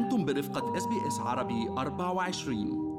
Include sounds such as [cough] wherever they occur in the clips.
أنتم برفقة إس بي إس عربي 24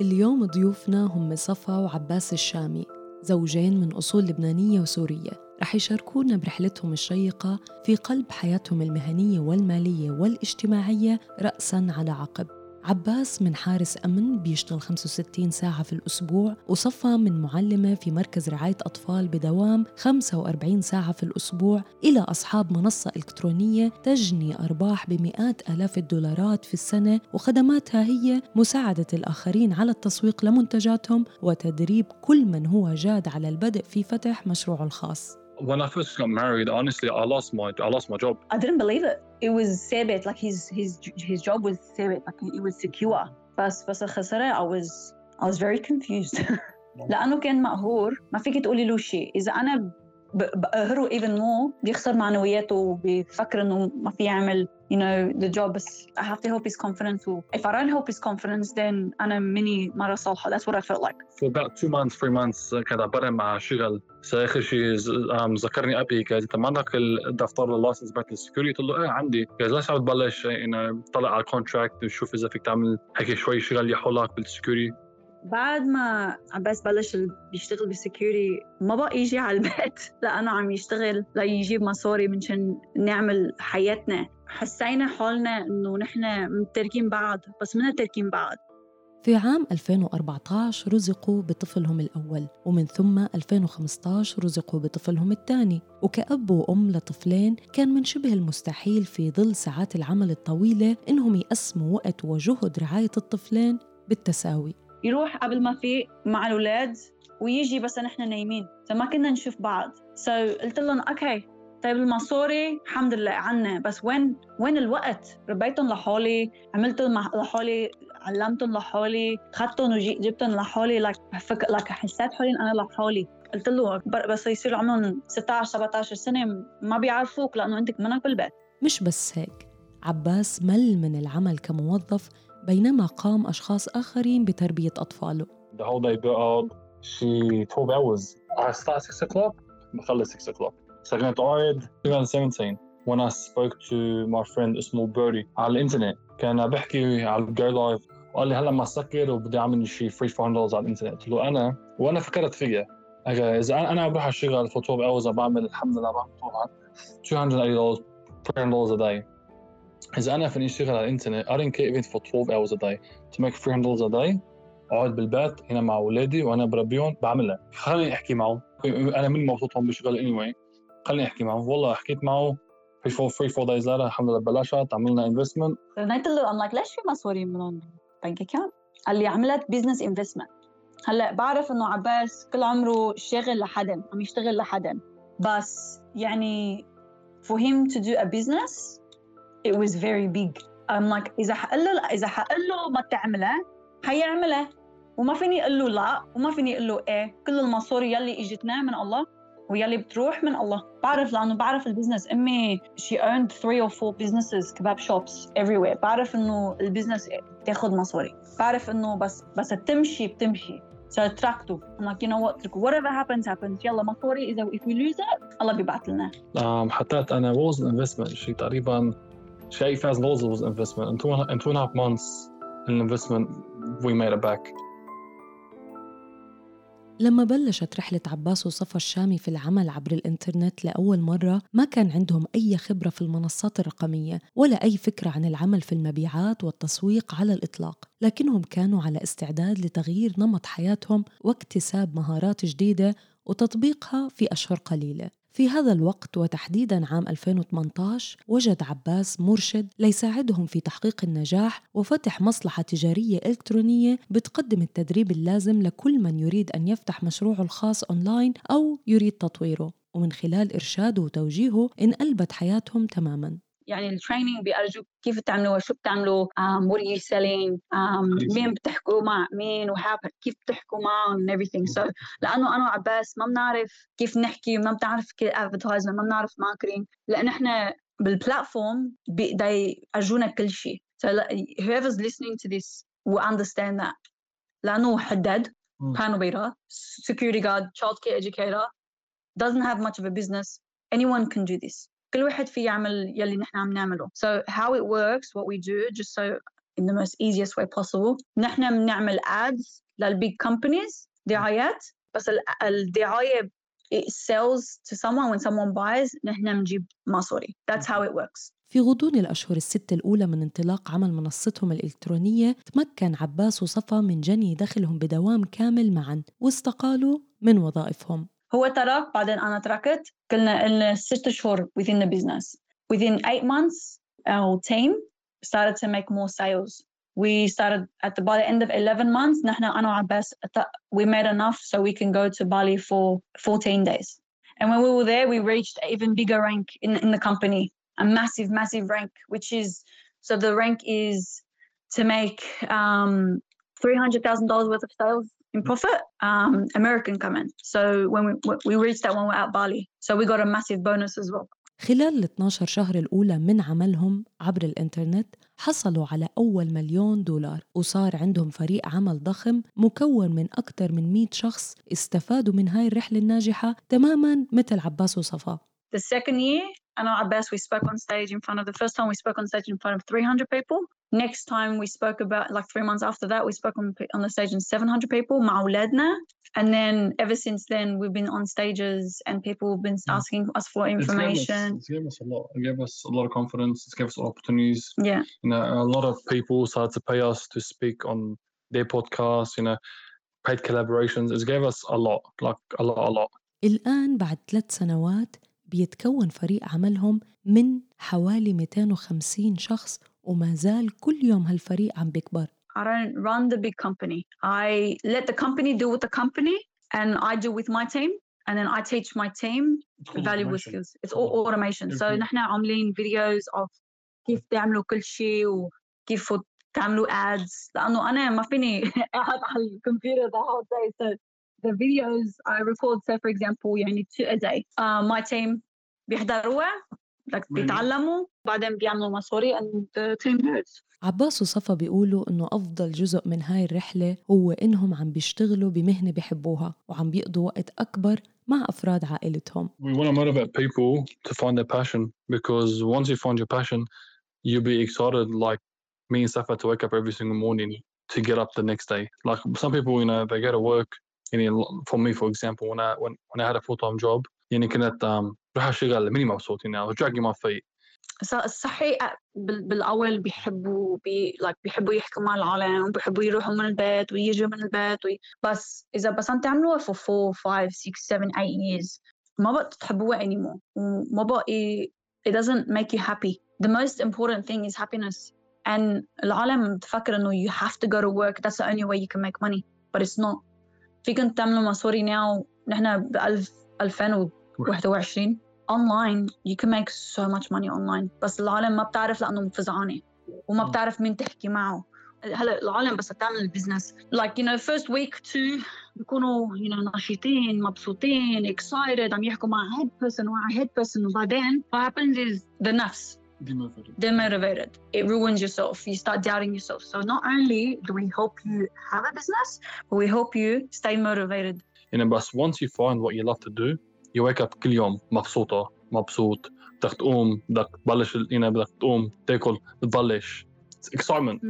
اليوم ضيوفنا هم صفا وعباس الشامي زوجين من أصول لبنانية وسورية. رح يشاركونا برحلتهم الشيقة في قلب حياتهم المهنية والمالية والاجتماعية رأساً على عقب. عباس من حارس أمن بيشتغل 65 ساعة في الأسبوع وصفا من معلمة في مركز رعاية أطفال بدوام 45 ساعة في الأسبوع إلى أصحاب منصة إلكترونية تجني أرباح بمئات آلاف الدولارات في السنة وخدماتها هي مساعدة الآخرين على التسويق لمنتجاتهم وتدريب كل من هو جاد على البدء في فتح مشروعه الخاص. when I first got married, honestly, I lost my I lost my job. I didn't believe it. It was ثابت like his his his job was ثابت like it was secure. بس بس الخسارة I was I was very confused. [laughs] لأنه كان مقهور ما فيك تقولي له شيء إذا أنا ب- بقهره even more بيخسر معنوياته وبيفكر إنه ما في يعمل you know the job بس I have to help his confidence و if I don't help his confidence then أنا مني مرة صالحة. That's what I felt like. For about two months, three months كنت عبالي مع شغل. آخر شيء ذكرني أبي قال أنت ما عندك الدفتر ال licence تبعت ال security قلت له إيه عندي. قال ليش عم تبلش؟ إنه طلع على ال contract وشوف إذا فيك تعمل هيك شوي شغل يحولك بال security بعد ما عباس بلش بيشتغل بال security ما بقى يجي على البيت. [laughs] لأنه عم يشتغل ليجيب مصاري منشان نعمل حياتنا. حسينا حالنا إنه نحن متركين بعض بس متركين بعض. في عام 2014 رزقوا بطفلهم الأول ومن ثم 2015 رزقوا بطفلهم الثاني. وكأب وأم لطفلين كان من شبه المستحيل في ظل ساعات العمل الطويلة إنهم يقسموا وقت وجهد رعاية الطفلين بالتساوي. يروح قبل ما في مع الأولاد ويجي بس نحن نايمين فما كنا نشوف بعض. So قلت لهم أوكي طيب المصاري الحمد لله عنا. بس وين وين الوقت؟ ربيتهم لحالي عملتهم لحالي علمتهم لحالي اخذتهم وجبتهم لحالي. لك فك... لك حسيت حالي أنا لحالي. قلت له بس يصير عمرهم 16 17 سنة ما بيعرفوك لأنه انت منك بالبيت. مش بس هيك. عباس مل من العمل كموظف بينما قام أشخاص آخرين بتربية أطفاله. The whole day شي 12 hours. I start 6 o'clock. بخلص 6 o'clock. سكنت قاعد 2017 when I spoke to my friend اسمه بيردي على الإنترنت كان بحكي على الجو لايف وقال لي هلا ما سكر وبدي أعمل شيء three 400 دولار على الإنترنت. قلت له أنا؟ وأنا فكرت فيها. إذا أنا أنا بروح أشتغل for 12 hours بعمل الحمد لله بعمل طبعا. 280 دولار 300 dollars a day. إذا أنا فيني أشتغل على الإنترنت I didn't care even for 12 hours a day. To make 300 dollars a day اقعد بالبيت هنا مع اولادي وأنا بربيهم بعملها. خليني أحكي معه أنا من مبسوط هون بشغل anyway. خليني أحكي معه. والله حكيت معه. 3 4 3 4 days later الحمد لله بلشت عملنا investment رنيت له I'm like ليش في مصاري من bank account؟ قال لي عملت business investment هلأ بعرف إنه عباس كل عمره شاغل لحدا عم يشتغل لحدا. بس يعني for him to do a business it was very big. I'm like إذا حقول له إذا حقول له ما تعملها حيعملها وما فيني أقول له لا وما فيني أقول له إيه. كل المصاري يلي اجتنا من الله ويلي بتروح من الله بعرف لأنه بعرف ال business امي she owned three or four businesses كباب shops everywhere بعرف انه ال business تاخذ مصاري بعرف انه بس بس تمشي بتمشي so تركته I'm like you know what whatever happens happens يلا مصاري اذا if we lose it الله بيبعث لنا um, حطيت what was the investment شيء تقريبا شيء 8000 dollars was investment in two, in two and a half months an investment we made it back لما بلشت رحلة عباس وصفا الشامي في العمل عبر الإنترنت لأول مرة ما كان عندهم أي خبرة في المنصات الرقمية ولا أي فكرة عن العمل في المبيعات والتسويق على الإطلاق لكنهم كانوا على استعداد لتغيير نمط حياتهم واكتساب مهارات جديدة وتطبيقها في أشهر قليلة. في هذا الوقت وتحديدا عام 2018 وجد عباس مرشد ليساعدهم في تحقيق النجاح وفتح مصلحة تجارية إلكترونية بتقدم التدريب اللازم لكل من يريد أن يفتح مشروعه الخاص أونلاين أو يريد تطويره ومن خلال إرشاده وتوجيهه انقلبت حياتهم تماماً. يعني ال training بيفرجوك كيف تعملوا شو بتعملوا um, what are you selling um, مين بتحكوا مع مين وحاب كيف بتحكوا معهم and everything. So لأنه أنا وعباس ما بنعرف كيف نحكي ما بنعرف كيف advertisement ما بنعرف ماركتينج لأن إحنا بالبلاتفورم بيقدروا يأرجونا كل شيء. So whoever's listening to this will understand that. لأنه حداد مم. كانوا بيرا security guard child care educator doesn't have much of a business. Anyone can do this. كل واحد فيه يعمل يلي نحن عم نعمله. So how it works what we do just so in the most easiest way possible. نحن بنعمل ads للبيج companies دعايات. بس الدعاية it sells to someone when someone buys نحن بنجيب مصاري that's how it works. في غضون الأشهر الستة الأولى من انطلاق عمل منصتهم الإلكترونية تمكن عباس وصفا من جني دخلهم بدوام كامل معا واستقالوا من وظائفهم. هو ترك بعدين أنا تركت كلنا لنا ست شهور within the business within eight months our team started to make more sales we started at the by the end of 11 months نحن أنا وعباس we made enough so we can go to Bali for 14 days and when we were there we reached an even bigger rank in, in the company a massive, massive rank, which is so the rank is to make um, $300,000 worth of sales in profit, um, American come in. So when we, we reached that we we're at Bali. So we got a massive bonus as well. خلال ال 12 شهر الأولى من عملهم عبر الإنترنت حصلوا على أول مليون دولار وصار عندهم فريق عمل ضخم مكون من أكثر من 100 شخص استفادوا من هاي الرحلة الناجحة تماما مثل عباس وصفا The second year, I know at best we spoke on stage in front of the first time we spoke on stage in front of 300 people. Next time we spoke about like three months after that, we spoke on, on the stage in 700 people, Mauledna. And then ever since then, we've been on stages and people have been mm. asking us for information. It gave us, it gave us a lot. It gave us a lot of confidence. It gave us opportunities. Yeah. You know, a lot of people started to pay us to speak on their podcast, you know, paid collaborations. It gave us a lot, like a lot, a lot. الآن بعد ثلاث سنوات بيتكون فريق عملهم من حوالي 250 شخص وما زال كل يوم هالفريق عم بيكبر I don't run the big company. I let the company do with the company and I do with my team and then I teach my team valuable skills. It's all automation. So نحن عاملين videos of كيف تعملوا كل شيء وكيف تعملوا ads لأنه أنا ما فيني أقعد على الكمبيوتر the whole day. So the videos I record say for example يعني two a day uh, my team بيحضروها بيتعلموا بعدين بيعملوا مصاري and the team hurts عباس وصفا بيقولوا إنه أفضل جزء من هاي الرحلة هو إنهم عم بيشتغلوا بمهنة بيحبوها وعم بيقضوا وقت أكبر مع أفراد عائلتهم. We want to motivate people to find their passion because once you find your passion, you'll be excited like me and Safa to wake up every single morning to get up the next day. Like some people, you know, they go to work يعني for me for example when I when, when I had a full time job يعني كنت um, راح اشتغل ماني مبسوط يعني I was dragging my feet صحيح بالاول بيحبوا بي like بيحبوا يحكوا مع العالم بيحبوا يروحوا من البيت ويجوا من البيت وي... بس اذا بس انت تعملوها for 4 5 6 7 8 years ما بقى تحبوها anymore وما بقى it doesn't make you happy the most important thing is happiness and العالم تفكر انه you have to go to work that's the only way you can make money but it's not فيكم تعملوا مصاري now نحن ب 2021 online you can make so much money online. بس العالم ما بتعرف لأنه فزعانه وما بتعرف مين تحكي معه. هلا العالم بس تعمل ال business like you know first week two بيكونوا you know نشيطين مبسوطين excited عم يحكوا مع head person ومع head person وبعدين what happens is the نفس. Demotivated. demotivated. It ruins yourself. You start doubting yourself. So not only do we help you have a business, but we help you stay motivated. You know, but once you find what you love to do, you wake up كل يوم مبسوطة مبسوط بدك تقوم بدك تبلش you know, بدك تقوم تاكل تبلش It's excitement.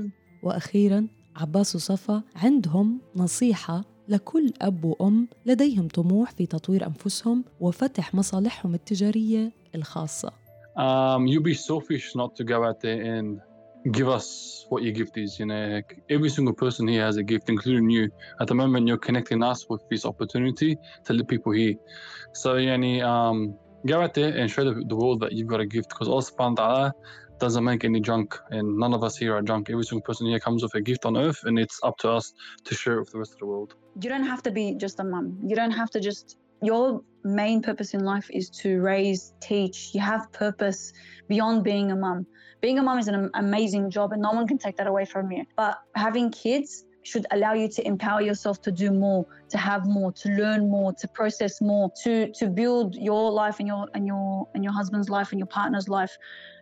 وأخيرا عباس وصفا عندهم نصيحة لكل أب وأم لديهم طموح في تطوير أنفسهم وفتح مصالحهم التجارية الخاصة um, you'd be selfish not to go out there and give us what your gift is. You know, every single person here has a gift, including you. At the moment, you're connecting us with this opportunity to the people here. So, yani, um, go out there and show the, the world that you've got a gift because Allah subhanahu wa ta'ala doesn't make any junk and none of us here are junk. Every single person here comes with a gift on earth and it's up to us to share it with the rest of the world. You don't have to be just a mum. You don't have to just your main purpose in life is to raise, teach. You have purpose beyond being a mum. Being a mum is an amazing job and no one can take that away from you. But having kids should allow you to empower yourself to do more, to have more, to learn more, to process more, to to build your life and your and your and your husband's life and your partner's life.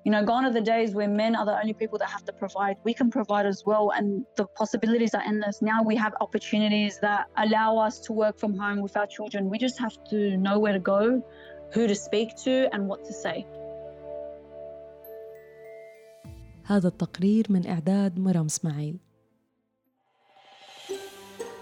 You know, gone are the days where men are the only people that have to provide. We can provide as well, and the possibilities are endless. Now we have opportunities that allow us to work from home with our children. We just have to know where to go, who to speak to, and what to say. هذا التقرير من إعداد مرام اسماعيل